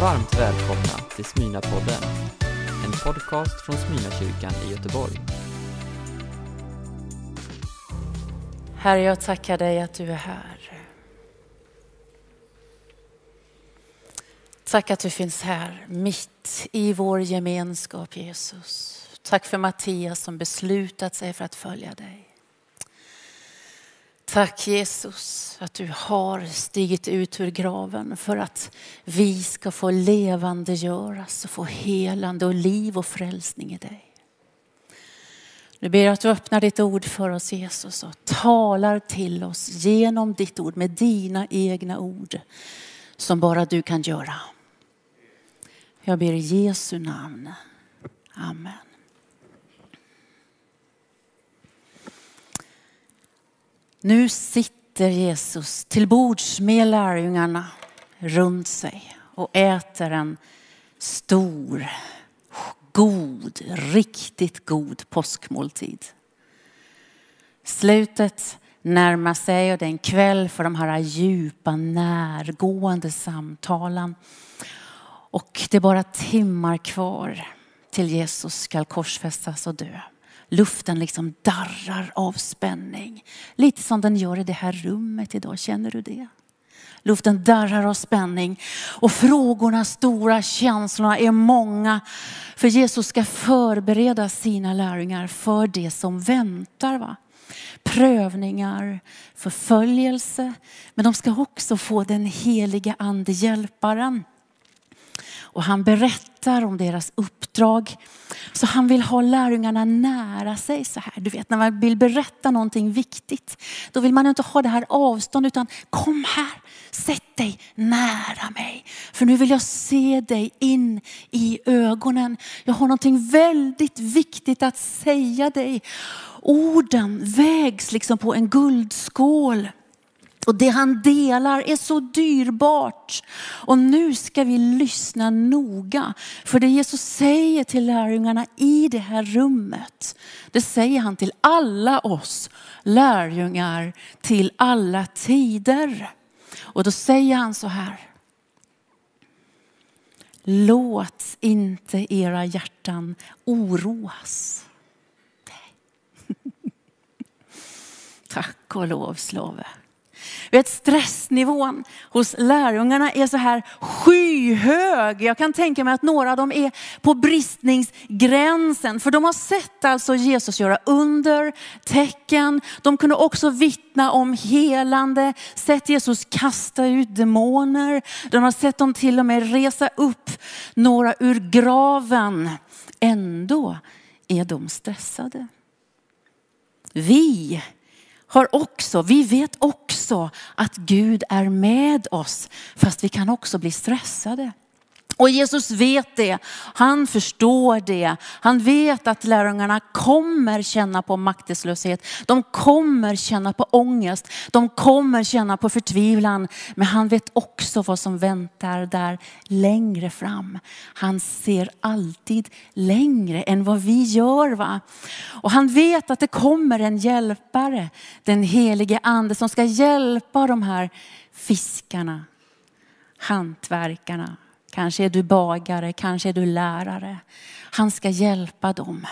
Varmt välkomna till Smyna-podden. En podcast från Smyna-kyrkan i Göteborg. Herre, jag tackar dig att du är här. Tack att du finns här, mitt i vår gemenskap Jesus. Tack för Mattias som beslutat sig för att följa dig. Tack Jesus att du har stigit ut ur graven för att vi ska få levande göras och få helande och liv och frälsning i dig. Nu ber jag att du öppnar ditt ord för oss Jesus och talar till oss genom ditt ord med dina egna ord som bara du kan göra. Jag ber i Jesu namn. Amen. Nu sitter Jesus till bords med lärjungarna runt sig och äter en stor, god, riktigt god påskmåltid. Slutet närmar sig och det är en kväll för de här djupa, närgående samtalen. Och det är bara timmar kvar till Jesus ska korsfästas och dö. Luften liksom darrar av spänning. Lite som den gör i det här rummet idag, känner du det? Luften darrar av spänning och frågorna stora, känslorna är många. För Jesus ska förbereda sina lärjungar för det som väntar. Va? Prövningar, förföljelse, men de ska också få den heliga ande hjälparen. Och han berättar om deras uppdrag. Så han vill ha lärjungarna nära sig så här. Du vet när man vill berätta någonting viktigt. Då vill man inte ha det här avstånd utan kom här, sätt dig nära mig. För nu vill jag se dig in i ögonen. Jag har någonting väldigt viktigt att säga dig. Orden vägs liksom på en guldskål. Och det han delar är så dyrbart. Och nu ska vi lyssna noga. För det Jesus säger till lärjungarna i det här rummet, det säger han till alla oss lärjungar till alla tider. Och då säger han så här. Låt inte era hjärtan oroas. Tack och lov Slove. Vet, stressnivån hos lärjungarna är så här skyhög. Jag kan tänka mig att några av dem är på bristningsgränsen. För de har sett alltså Jesus göra under, tecken. De kunde också vittna om helande, sett Jesus kasta ut demoner. De har sett dem till och med resa upp några ur graven. Ändå är de stressade. Vi har också, vi vet också att Gud är med oss, fast vi kan också bli stressade. Och Jesus vet det, han förstår det. Han vet att lärjungarna kommer känna på maktlöshet. De kommer känna på ångest. De kommer känna på förtvivlan. Men han vet också vad som väntar där längre fram. Han ser alltid längre än vad vi gör. Va? Och han vet att det kommer en hjälpare, den helige ande som ska hjälpa de här fiskarna, hantverkarna, Kanske är du bagare, kanske är du lärare. Han ska hjälpa dem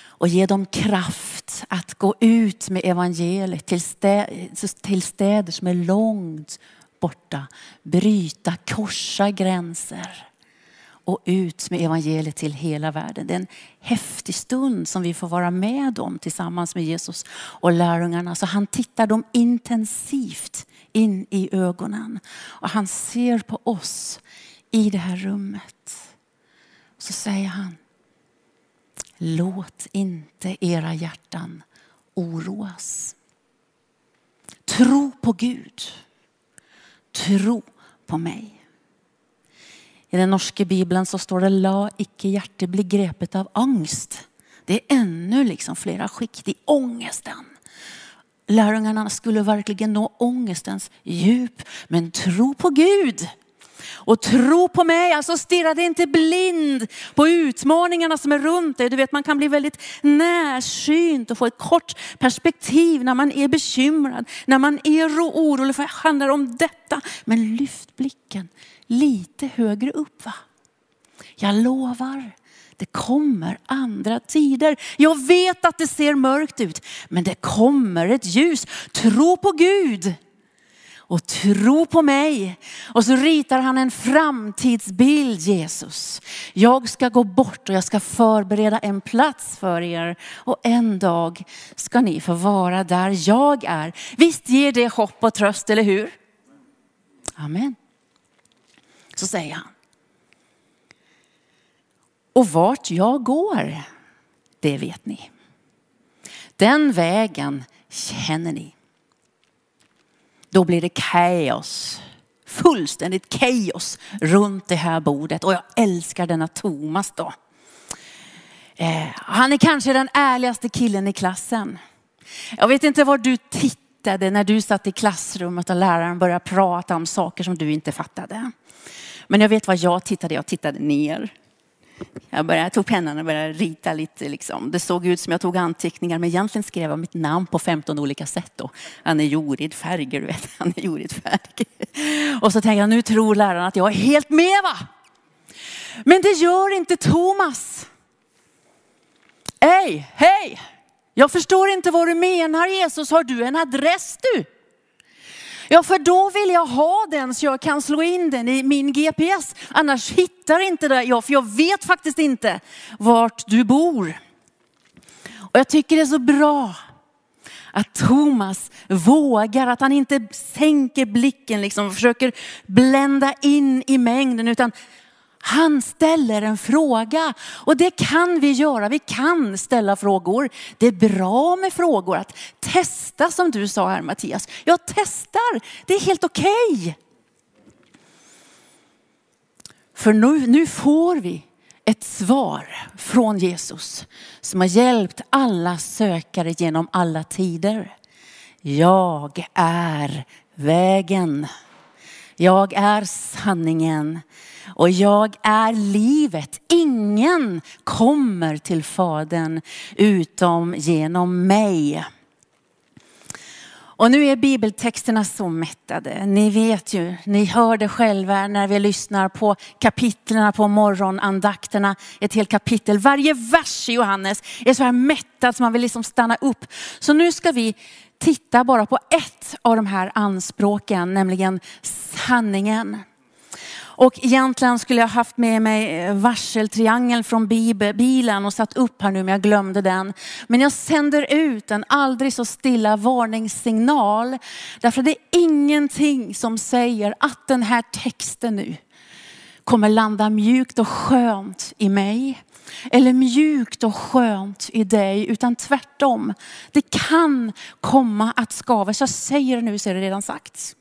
och ge dem kraft att gå ut med evangeliet till, städer, till städer som är långt borta. Bryta, korsa gränser och ut med evangeliet till hela världen. Det är en häftig stund som vi får vara med om tillsammans med Jesus och lärjungarna. Så han tittar dem intensivt in i ögonen och han ser på oss i det här rummet. Så säger han, låt inte era hjärtan oroas. Tro på Gud. Tro på mig. I den norska bibeln så står det la icke hjärte bli grepet av angst. Det är ännu liksom flera skikt i ångesten. Lärjungarna skulle verkligen nå ångestens djup. Men tro på Gud. Och tro på mig, alltså stirra dig inte blind på utmaningarna som är runt dig. Du vet man kan bli väldigt närsynt och få ett kort perspektiv när man är bekymrad, när man är orolig för det handlar om detta. Men lyft blicken lite högre upp va. Jag lovar, det kommer andra tider. Jag vet att det ser mörkt ut, men det kommer ett ljus. Tro på Gud och tro på mig. Och så ritar han en framtidsbild Jesus. Jag ska gå bort och jag ska förbereda en plats för er och en dag ska ni få vara där jag är. Visst ger det hopp och tröst, eller hur? Amen. Så säger han. Och vart jag går, det vet ni. Den vägen känner ni. Då blir det kaos. Fullständigt kaos runt det här bordet. Och jag älskar denna Thomas då. Eh, han är kanske den ärligaste killen i klassen. Jag vet inte var du tittade när du satt i klassrummet och läraren började prata om saker som du inte fattade. Men jag vet vad jag tittade, jag tittade ner. Jag, började, jag tog pennan och började rita lite. Liksom. Det såg ut som jag tog anteckningar men egentligen skrev jag mitt namn på 15 olika sätt. Då. Anne Jorid Färger, du vet. Anne Jorid Färger. Och så tänkte jag, nu tror läraren att jag är helt med va? Men det gör inte Thomas. Hej, hej! Jag förstår inte vad du menar Jesus. Har du en adress du? Ja, för då vill jag ha den så jag kan slå in den i min GPS. Annars hittar inte det jag, för jag vet faktiskt inte vart du bor. Och jag tycker det är så bra att Thomas vågar, att han inte sänker blicken liksom och försöker blända in i mängden utan han ställer en fråga och det kan vi göra. Vi kan ställa frågor. Det är bra med frågor, att testa som du sa här Mattias. Jag testar, det är helt okej. Okay. För nu, nu får vi ett svar från Jesus som har hjälpt alla sökare genom alla tider. Jag är vägen. Jag är sanningen och jag är livet. Ingen kommer till Fadern utom genom mig. Och nu är bibeltexterna så mättade. Ni vet ju, ni hör det själva när vi lyssnar på kapitlerna på morgonandakterna. Ett helt kapitel. Varje vers i Johannes är så här mättad så man vill liksom stanna upp. Så nu ska vi titta bara på ett av de här anspråken, nämligen sanningen. Och egentligen skulle jag haft med mig eh, varseltriangeln från bilen och satt upp här nu men jag glömde den. Men jag sänder ut en aldrig så stilla varningssignal. Därför det är ingenting som säger att den här texten nu kommer landa mjukt och skönt i mig. Eller mjukt och skönt i dig, utan tvärtom. Det kan komma att skava. Så jag säger det nu så är det redan sagt.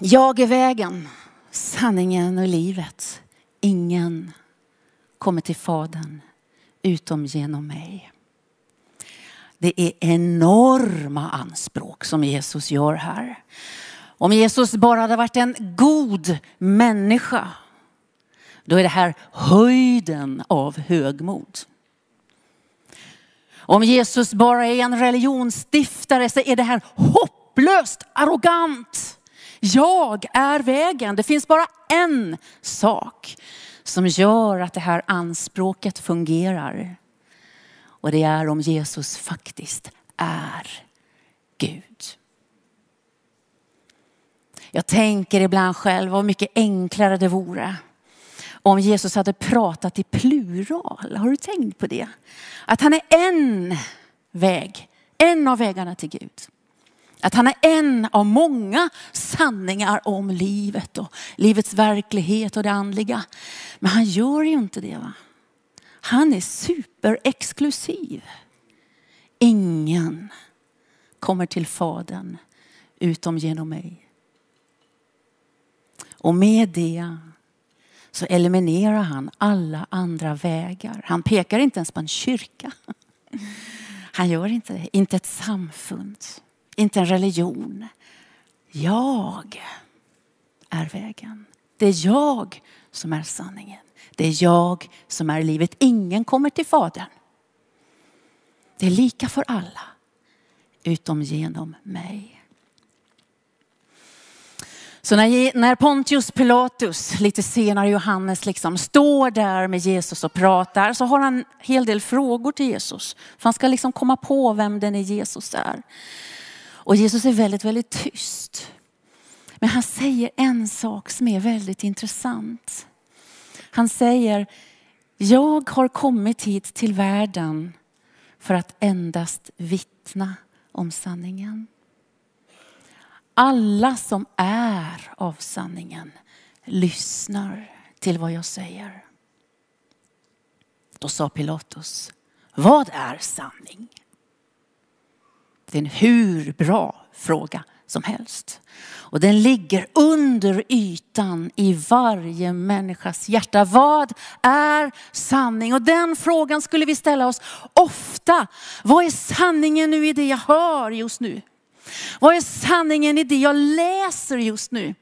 Jag är vägen, sanningen och livet. Ingen kommer till Fadern utom genom mig. Det är enorma anspråk som Jesus gör här. Om Jesus bara hade varit en god människa, då är det här höjden av högmod. Om Jesus bara är en religionsstiftare så är det här hopplöst arrogant. Jag är vägen. Det finns bara en sak som gör att det här anspråket fungerar. Och det är om Jesus faktiskt är Gud. Jag tänker ibland själv vad mycket enklare det vore om Jesus hade pratat i plural. Har du tänkt på det? Att han är en väg, en av vägarna till Gud. Att han är en av många sanningar om livet och livets verklighet och det andliga. Men han gör ju inte det. Va? Han är superexklusiv. Ingen kommer till Fadern utom genom mig. Och med det så eliminerar han alla andra vägar. Han pekar inte ens på en kyrka. Han gör inte det, inte ett samfund inte en religion. Jag. är vägen. Det är jag som är sanningen. Det är jag som är livet. Ingen kommer till Fadern. Det är lika för alla, utom genom mig. Så när, Pontius Pilatus, lite senare Johannes, liksom står där med Jesus och pratar så har han en hel del frågor till Jesus. För han ska liksom komma på vem den är Jesus är. Och Jesus är väldigt, väldigt tyst. Men han säger en sak som är väldigt intressant. Han säger, jag har kommit hit till världen för att endast vittna om sanningen. Alla som är av sanningen lyssnar till vad jag säger. Då sa Pilatus, vad är sanning? Det är en hur bra fråga som helst. Och den ligger under ytan i varje människas hjärta. Vad är sanning? Och den frågan skulle vi ställa oss ofta. Vad är sanningen nu i det jag hör just nu? Vad är sanningen i det jag läser just nu?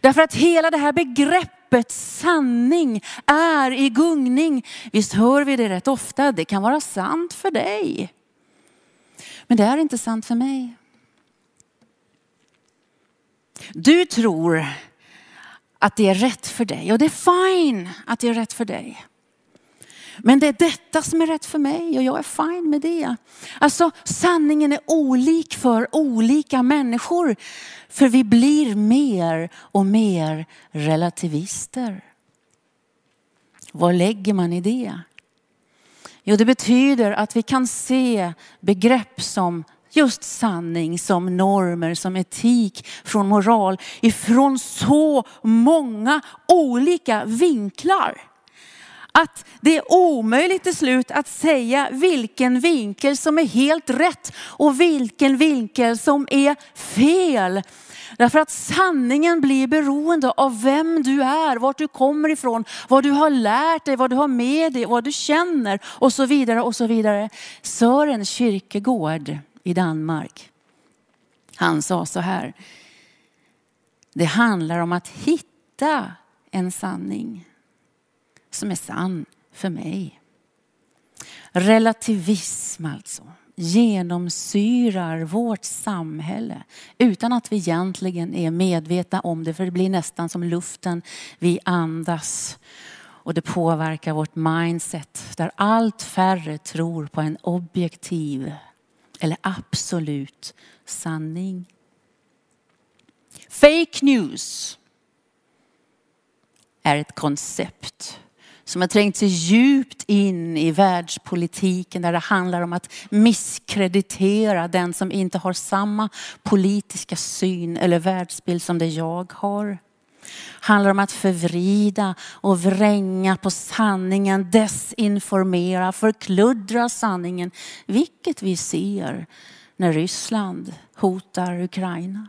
Därför att hela det här begreppet sanning är i gungning. Visst hör vi det rätt ofta, det kan vara sant för dig. Men det är inte sant för mig. Du tror att det är rätt för dig och det är fine att det är rätt för dig. Men det är detta som är rätt för mig och jag är fine med det. Alltså sanningen är olik för olika människor. För vi blir mer och mer relativister. Vad lägger man i det? Jo, det betyder att vi kan se begrepp som just sanning, som normer, som etik, från moral ifrån så många olika vinklar att det är omöjligt till slut att säga vilken vinkel som är helt rätt och vilken vinkel som är fel. Därför att sanningen blir beroende av vem du är, vart du kommer ifrån, vad du har lärt dig, vad du har med dig, vad du känner och så vidare och så vidare. Sören Kyrkegård i Danmark, han sa så här. Det handlar om att hitta en sanning som är sann för mig. Relativism alltså genomsyrar vårt samhälle utan att vi egentligen är medvetna om det. För det blir nästan som luften vi andas. Och det påverkar vårt mindset där allt färre tror på en objektiv eller absolut sanning. Fake news är ett koncept som har trängt sig djupt in i världspolitiken där det handlar om att misskreditera den som inte har samma politiska syn eller världsbild som det jag har. Handlar om att förvrida och vränga på sanningen, desinformera, förkluddra sanningen. Vilket vi ser när Ryssland hotar Ukraina.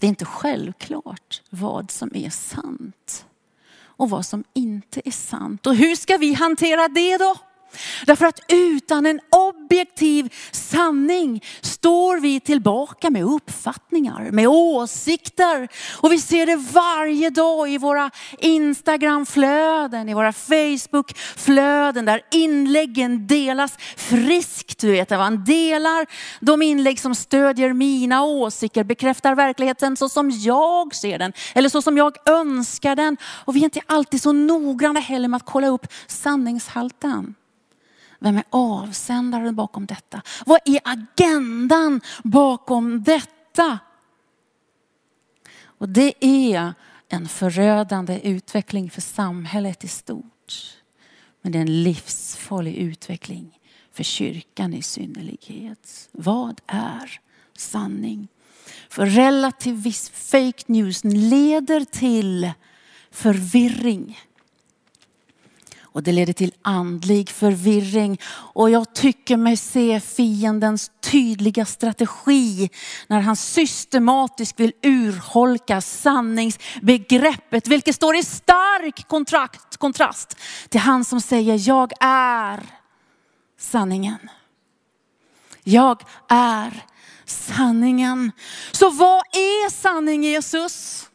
Det är inte självklart vad som är sant och vad som inte är sant. Och hur ska vi hantera det då? Därför att utan en objektiv sanning står vi tillbaka med uppfattningar, med åsikter. Och vi ser det varje dag i våra Instagramflöden, i våra Facebookflöden där inläggen delas friskt. Du vet, man delar de inlägg som stödjer mina åsikter, bekräftar verkligheten så som jag ser den eller så som jag önskar den. Och vi är inte alltid så noggranna heller med att kolla upp sanningshalten. Vem är avsändaren bakom detta? Vad är agendan bakom detta? Och det är en förödande utveckling för samhället i stort. Men det är en livsfarlig utveckling för kyrkan i synnerlighet. Vad är sanning? För relativism, fake news leder till förvirring. Och det leder till andlig förvirring. Och jag tycker mig se fiendens tydliga strategi när han systematiskt vill urholka sanningsbegreppet. Vilket står i stark kontrakt, kontrast till han som säger jag är sanningen. Jag är sanningen. Så vad är sanning Jesus?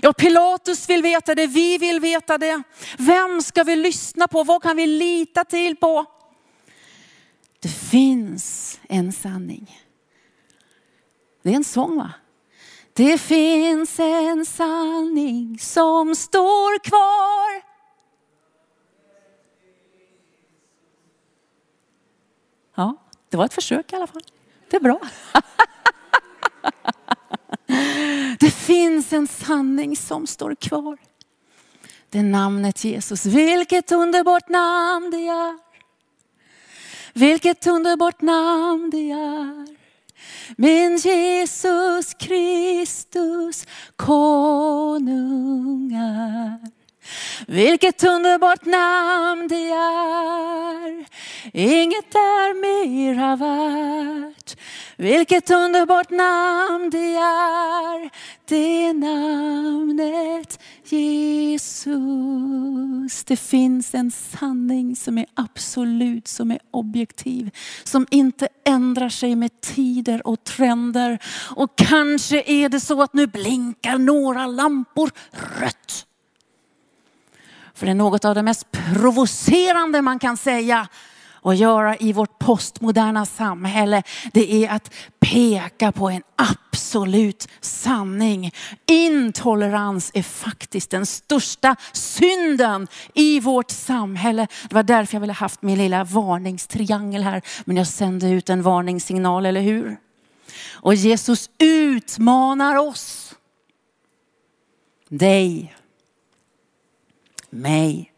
Ja, Pilatus vill veta det, vi vill veta det. Vem ska vi lyssna på? Vad kan vi lita till på? Det finns en sanning. Det är en sång va? Det finns en sanning som står kvar. Ja, det var ett försök i alla fall. Det är bra. Det finns en sanning som står kvar. Det är namnet Jesus. Vilket underbart namn det är. Vilket underbart namn det är. Min Jesus Kristus konung är. Vilket underbart namn det är. Inget är mera värt. Vilket underbart namn det är. Det namnet Jesus. Det finns en sanning som är absolut, som är objektiv. Som inte ändrar sig med tider och trender. Och kanske är det så att nu blinkar några lampor rött. För det är något av det mest provocerande man kan säga och göra i vårt postmoderna samhälle. Det är att peka på en absolut sanning. Intolerans är faktiskt den största synden i vårt samhälle. Det var därför jag ville haft min lilla varningstriangel här. Men jag sände ut en varningssignal, eller hur? Och Jesus utmanar oss. Dig mig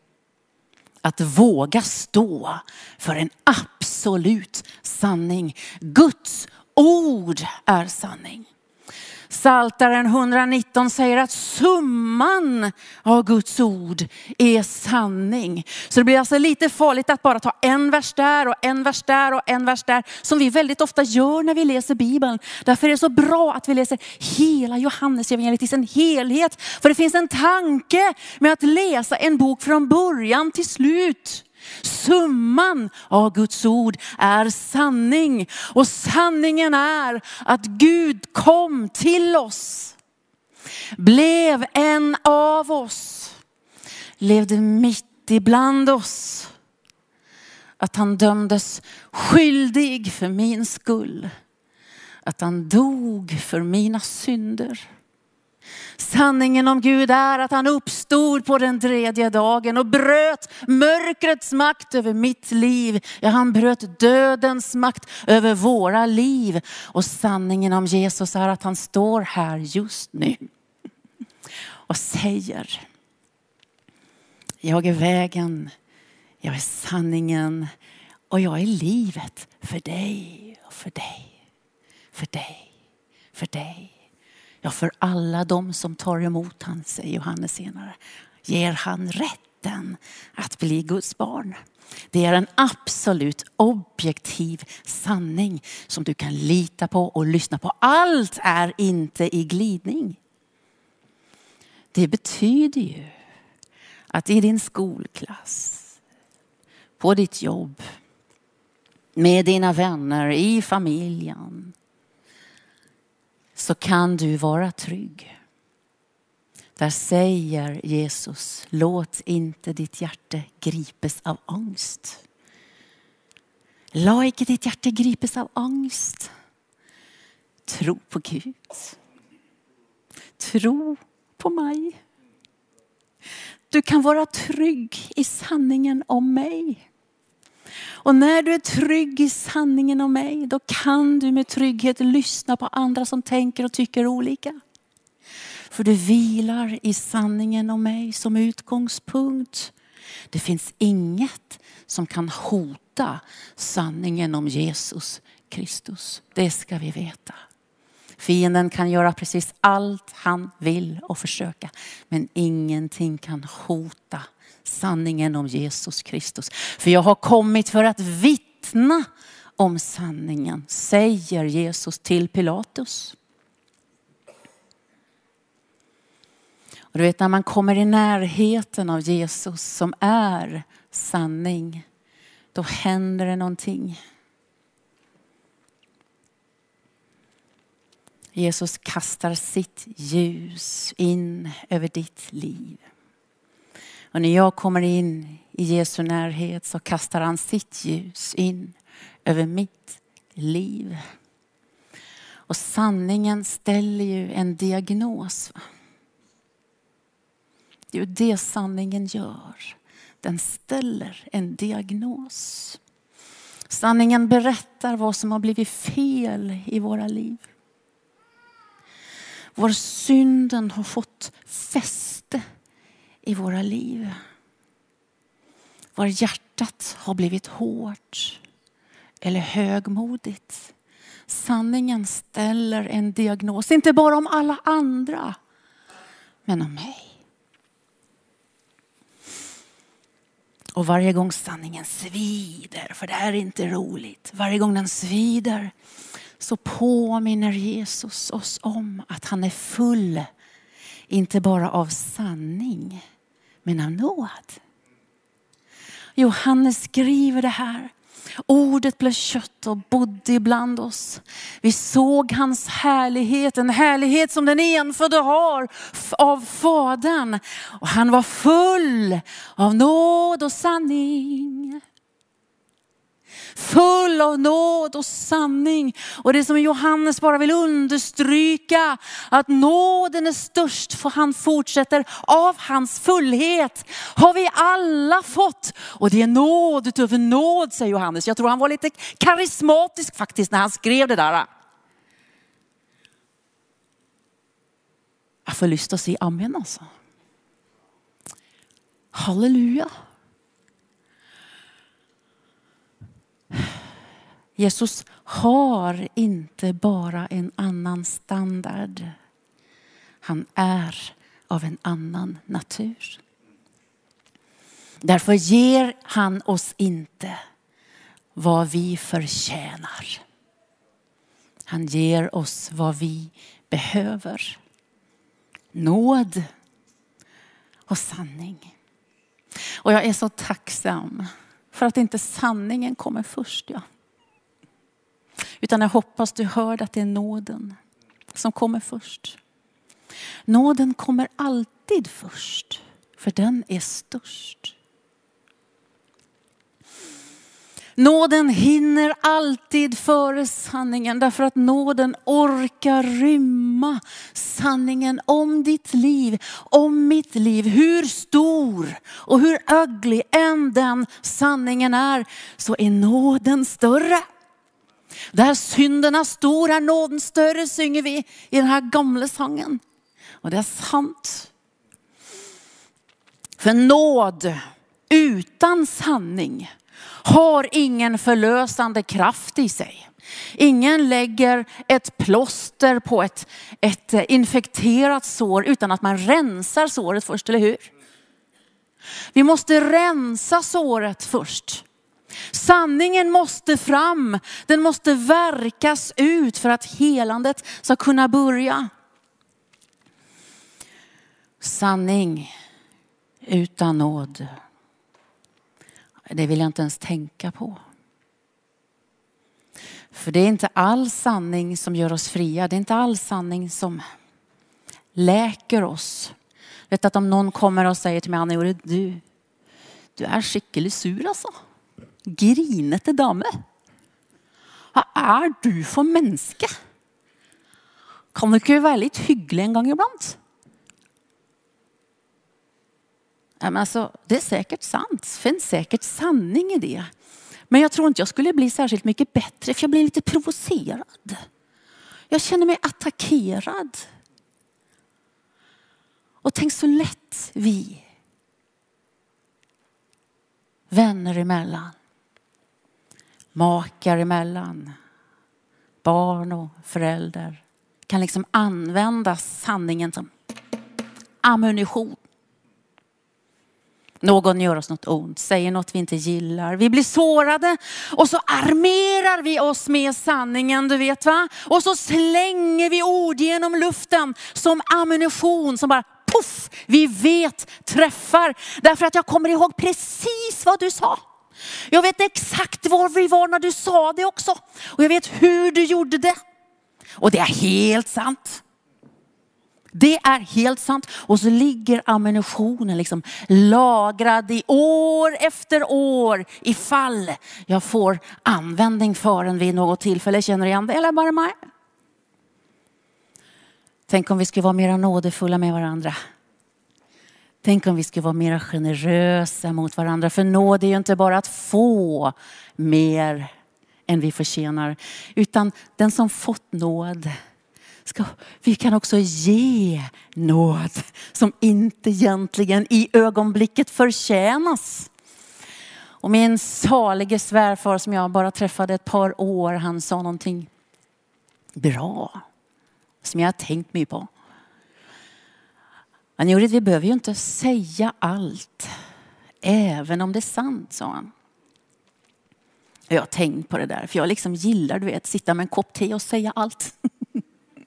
att våga stå för en absolut sanning. Guds ord är sanning. Saltaren 119 säger att summan av Guds ord är sanning. Så det blir alltså lite farligt att bara ta en vers där och en vers där och en vers där. Som vi väldigt ofta gör när vi läser Bibeln. Därför är det så bra att vi läser hela Johannesevangeliet i sin helhet. För det finns en tanke med att läsa en bok från början till slut. Summan av Guds ord är sanning. Och sanningen är att Gud kom till oss. Blev en av oss. Levde mitt ibland oss. Att han dömdes skyldig för min skull. Att han dog för mina synder. Sanningen om Gud är att han uppstod på den tredje dagen och bröt mörkrets makt över mitt liv. Ja, han bröt dödens makt över våra liv. Och sanningen om Jesus är att han står här just nu och säger, jag är vägen, jag är sanningen och jag är livet för dig och för dig, för dig, för dig. Ja, för alla de som tar emot han, säger Johannes senare, ger han rätten att bli Guds barn. Det är en absolut objektiv sanning som du kan lita på och lyssna på. Allt är inte i glidning. Det betyder ju att i din skolklass, på ditt jobb, med dina vänner, i familjen, så kan du vara trygg. Där säger Jesus, låt inte ditt hjärta gripes av ångest. Låt inte ditt hjärta gripes av ångest. Tro på Gud. Tro på mig. Du kan vara trygg i sanningen om mig. Och när du är trygg i sanningen om mig, då kan du med trygghet lyssna på andra som tänker och tycker olika. För du vilar i sanningen om mig som utgångspunkt. Det finns inget som kan hota sanningen om Jesus Kristus. Det ska vi veta. Fienden kan göra precis allt han vill och försöka. Men ingenting kan hota sanningen om Jesus Kristus. För jag har kommit för att vittna om sanningen, säger Jesus till Pilatus. Och du vet när man kommer i närheten av Jesus som är sanning, då händer det någonting. Jesus kastar sitt ljus in över ditt liv. Och när jag kommer in i Jesu närhet så kastar han sitt ljus in över mitt liv. Och sanningen ställer ju en diagnos. Det är ju det sanningen gör. Den ställer en diagnos. Sanningen berättar vad som har blivit fel i våra liv. Var synden har fått fäste i våra liv. Var hjärtat har blivit hårt eller högmodigt. Sanningen ställer en diagnos, inte bara om alla andra, men om mig. Och varje gång sanningen svider, för det här är inte roligt, varje gång den svider så påminner Jesus oss om att han är full, inte bara av sanning, men av nåd. Johannes skriver det här. Ordet blev kött och bodde ibland oss. Vi såg hans härlighet, en härlighet som den enfödde har av Fadern. Och han var full av nåd och sanning full av nåd och sanning. Och det som Johannes bara vill understryka, att nåden är störst, för han fortsätter, av hans fullhet har vi alla fått. Och det är nåd utöver nåd, säger Johannes. Jag tror han var lite karismatisk faktiskt när han skrev det där. Jag får lust att säga amen alltså. Halleluja. Jesus har inte bara en annan standard. Han är av en annan natur. Därför ger han oss inte vad vi förtjänar. Han ger oss vad vi behöver. Nåd och sanning. Och jag är så tacksam för att inte sanningen kommer först. Ja. Utan jag hoppas du hörde att det är nåden som kommer först. Nåden kommer alltid först, för den är störst. Nåden hinner alltid före sanningen därför att nåden orkar rymma sanningen om ditt liv, om mitt liv. Hur stor och hur öglig än den sanningen är så är nåden större. Där synderna stor är nåden större synger vi i den här gamla sången. Och det är sant. För nåd utan sanning har ingen förlösande kraft i sig. Ingen lägger ett plåster på ett, ett infekterat sår utan att man rensar såret först, eller hur? Vi måste rensa såret först. Sanningen måste fram, den måste verkas ut för att helandet ska kunna börja. Sanning utan nåd, det vill jag inte ens tänka på. För det är inte all sanning som gör oss fria. Det är inte all sanning som läker oss. Vet att om någon kommer och säger till mig, Anna, du, du är skickligt sur alltså grinete dame. Vad är du för människa? Kan du inte vara lite hygglig en gång ibland? Ja, men alltså, det är säkert sant. Det finns säkert sanning i det. Men jag tror inte jag skulle bli särskilt mycket bättre för jag blir lite provocerad. Jag känner mig attackerad. Och tänk så lätt vi vänner emellan makar emellan, barn och föräldrar kan liksom använda sanningen som ammunition. Någon gör oss något ont, säger något vi inte gillar. Vi blir sårade och så armerar vi oss med sanningen, du vet va? Och så slänger vi ord genom luften som ammunition som bara puff, vi vet träffar. Därför att jag kommer ihåg precis vad du sa. Jag vet exakt var vi var när du sa det också. Och jag vet hur du gjorde det. Och det är helt sant. Det är helt sant. Och så ligger ammunitionen liksom lagrad i år efter år ifall jag får användning för den vid något tillfälle. Känner du igen det eller bara mig? Tänk om vi skulle vara mera nådefulla med varandra. Tänk om vi skulle vara mera generösa mot varandra. För nåd är ju inte bara att få mer än vi förtjänar. Utan den som fått nåd ska, vi kan också ge nåd som inte egentligen i ögonblicket förtjänas. Och min salige svärfar som jag bara träffade ett par år, han sa någonting bra som jag har tänkt mig på. Han gjorde att vi behöver ju inte säga allt, även om det är sant, sa han. Jag har tänkt på det där, för jag liksom gillar du vet, sitta med en kopp te och säga allt.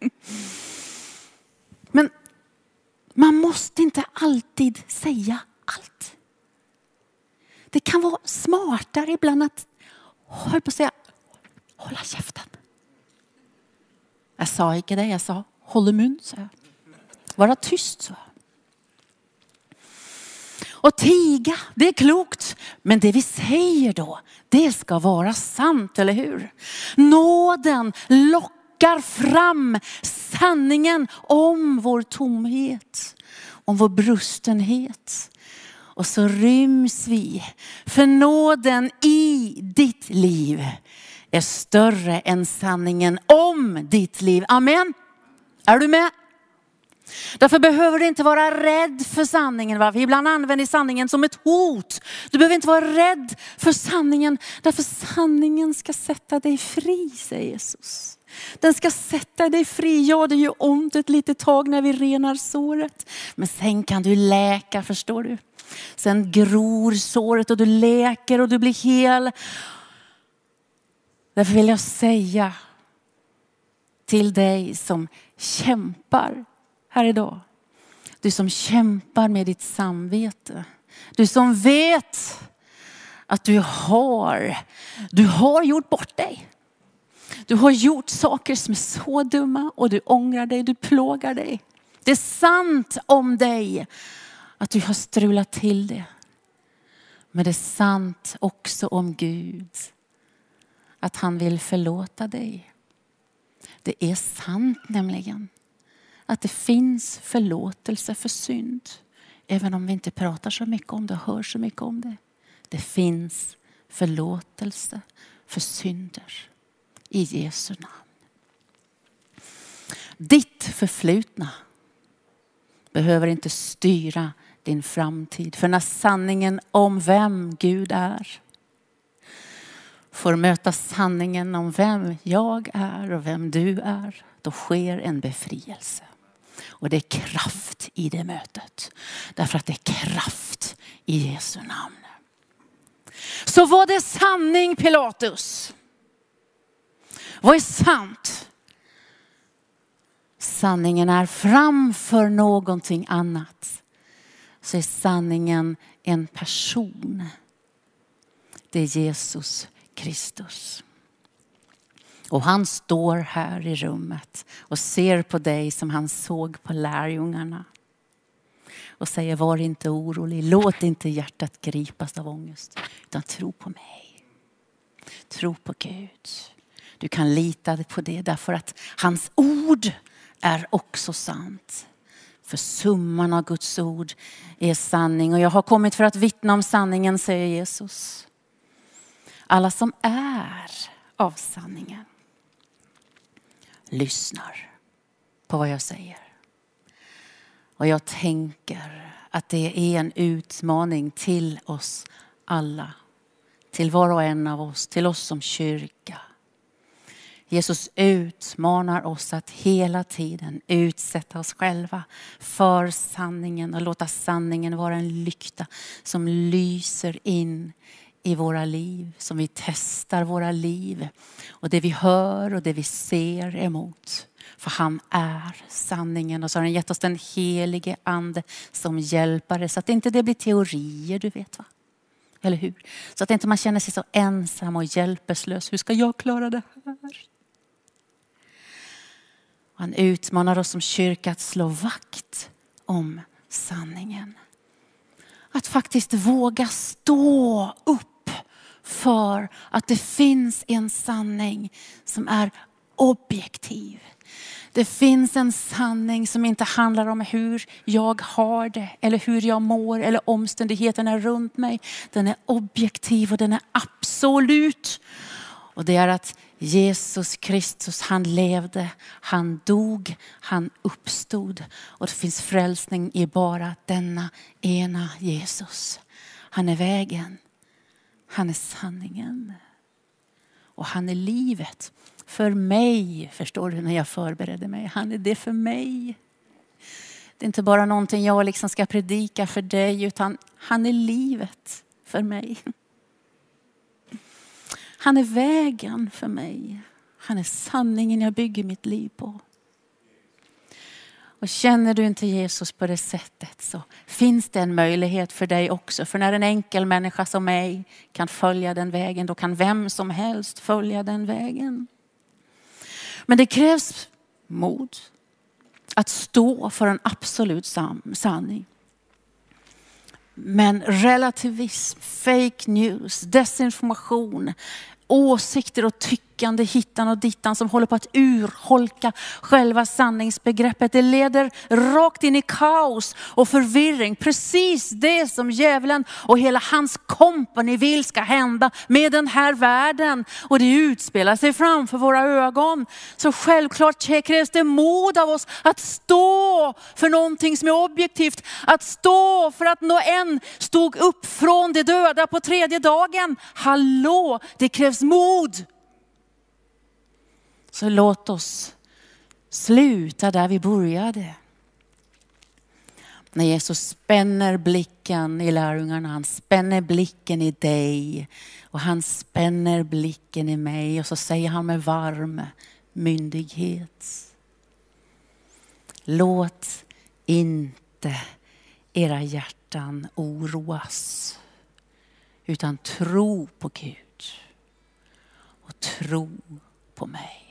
Men man måste inte alltid säga allt. Det kan vara smartare ibland att, höll på att säga, hålla käften. Jag sa inte det, jag sa hålla mun, sa jag. Vara tyst, sa jag. Och tiga, det är klokt. Men det vi säger då, det ska vara sant, eller hur? Nåden lockar fram sanningen om vår tomhet, om vår brustenhet. Och så ryms vi. För nåden i ditt liv är större än sanningen om ditt liv. Amen. Är du med? Därför behöver du inte vara rädd för sanningen. Va? Vi ibland använder sanningen som ett hot. Du behöver inte vara rädd för sanningen. Därför sanningen ska sätta dig fri, säger Jesus. Den ska sätta dig fri. Ja, det gör ont ett litet tag när vi renar såret. Men sen kan du läka, förstår du. Sen gror såret och du läker och du blir hel. Därför vill jag säga till dig som kämpar här idag. Du som kämpar med ditt samvete. Du som vet att du har, du har gjort bort dig. Du har gjort saker som är så dumma och du ångrar dig, du plågar dig. Det är sant om dig att du har strulat till det. Men det är sant också om Gud. Att han vill förlåta dig. Det är sant nämligen att det finns förlåtelse för synd. Även om vi inte pratar så mycket om det och hör så mycket om det. Det finns förlåtelse för synder i Jesu namn. Ditt förflutna behöver inte styra din framtid. För när sanningen om vem Gud är får möta sanningen om vem jag är och vem du är, då sker en befrielse. Och det är kraft i det mötet. Därför att det är kraft i Jesu namn. Så var det sanning Pilatus? Vad är sant? Sanningen är framför någonting annat. Så är sanningen en person. Det är Jesus Kristus. Och han står här i rummet och ser på dig som han såg på lärjungarna. Och säger var inte orolig, låt inte hjärtat gripas av ångest. Utan tro på mig. Tro på Gud. Du kan lita på det därför att hans ord är också sant. För summan av Guds ord är sanning. Och jag har kommit för att vittna om sanningen, säger Jesus. Alla som är av sanningen lyssnar på vad jag säger. Och jag tänker att det är en utmaning till oss alla. Till var och en av oss, till oss som kyrka. Jesus utmanar oss att hela tiden utsätta oss själva för sanningen och låta sanningen vara en lykta som lyser in i våra liv, som vi testar våra liv och det vi hör och det vi ser emot. För han är sanningen och så har han gett oss den helige ande som hjälpare så att inte det blir teorier, du vet va? Eller hur? Så att inte man känner sig så ensam och hjälpeslös. Hur ska jag klara det här? Han utmanar oss som kyrka att slå vakt om sanningen. Att faktiskt våga stå upp för att det finns en sanning som är objektiv. Det finns en sanning som inte handlar om hur jag har det eller hur jag mår eller omständigheterna runt mig. Den är objektiv och den är absolut. Och det är att Jesus Kristus, han levde, han dog, han uppstod. Och det finns frälsning i bara denna ena Jesus. Han är vägen, han är sanningen. Och han är livet. För mig, förstår du, när jag förberedde mig. Han är det för mig. Det är inte bara någonting jag liksom ska predika för dig, utan han är livet för mig. Han är vägen för mig. Han är sanningen jag bygger mitt liv på. Och känner du inte Jesus på det sättet så finns det en möjlighet för dig också. För när en enkel människa som mig kan följa den vägen, då kan vem som helst följa den vägen. Men det krävs mod att stå för en absolut sanning. Men relativism, fake news, desinformation, åsikter och tyckande hittan och dittan som håller på att urholka själva sanningsbegreppet. Det leder rakt in i kaos och förvirring. Precis det som djävulen och hela hans kompani vill ska hända med den här världen. Och det utspelar sig framför våra ögon. Så självklart krävs det mod av oss att stå för någonting som är objektivt. Att stå för att nå en stod upp från de döda på tredje dagen. Hallå, det krävs mod. Så låt oss sluta där vi började. När Jesus spänner blicken i lärjungarna, han spänner blicken i dig och han spänner blicken i mig och så säger han med varm myndighet. Låt inte era hjärtan oroas utan tro på Gud och tro på mig.